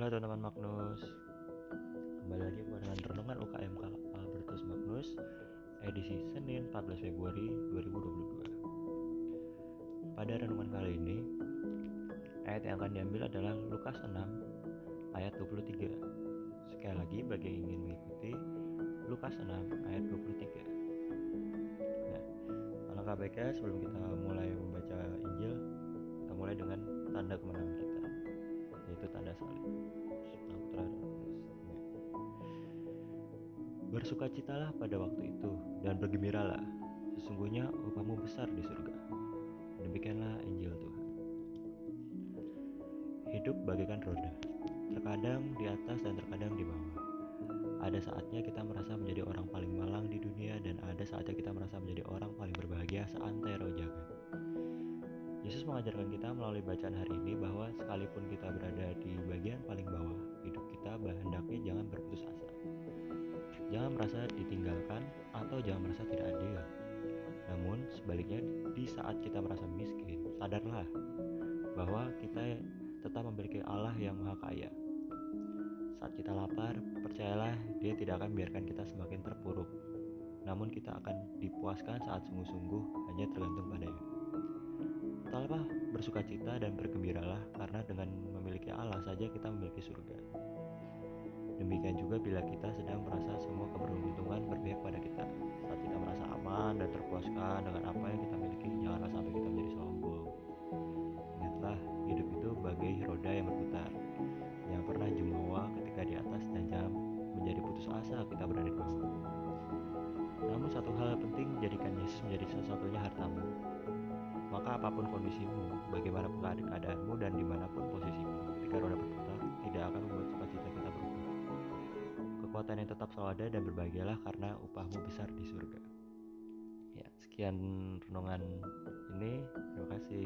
Halo teman-teman Magnus. Kembali lagi dengan Renungan UKM Albertus Magnus Edisi Senin 14 Februari 2022 Pada renungan kali ini Ayat yang akan diambil adalah Lukas 6 ayat 23 Sekali lagi bagi yang ingin mengikuti Lukas 6 ayat 23 Nah, alangkah baiknya sebelum kita mulai membaca Injil Kita mulai dengan tanda kemenangan Bersukacitalah pada waktu itu dan bergembiralah, sesungguhnya upahmu besar di surga. Demikianlah Injil Tuhan. Hidup bagaikan roda, terkadang di atas dan terkadang di bawah. Ada saatnya kita merasa menjadi orang paling malang di dunia dan ada saatnya kita merasa menjadi orang paling berbahagia seantero jagat. Yesus mengajarkan kita melalui bacaan hari ini bahwa sekalipun kita merasa ditinggalkan atau jangan merasa tidak adil. Namun sebaliknya di saat kita merasa miskin, sadarlah bahwa kita tetap memiliki Allah yang maha kaya. Saat kita lapar, percayalah dia tidak akan biarkan kita semakin terpuruk. Namun kita akan dipuaskan saat sungguh-sungguh hanya tergantung padanya. Tetaplah bersuka cita dan bergembiralah karena dengan memiliki Allah saja kita memiliki surga. Demikian juga bila kita sedang merasa semua keberuntungan berpihak pada kita. Saat kita merasa aman dan terpuaskan dengan apa yang kita miliki, janganlah sampai kita menjadi sombong. Ingatlah, hidup itu bagai roda yang berputar, yang pernah jumawa ketika di atas dan jangan menjadi putus asa kita berada di bawah. Namun satu hal penting jadikan Yesus menjadi satu-satunya hartamu maka apa pun kondisimu, bagaimanapun keadaanmu dan di mana pun posisimu, ketika roda berputar, tidak akan membuat berubah. Kekuatan yang tetap selalu ada dan berbahagialah karena upahmu besar di surga. Ya, sekian renungan ini. Terima kasih.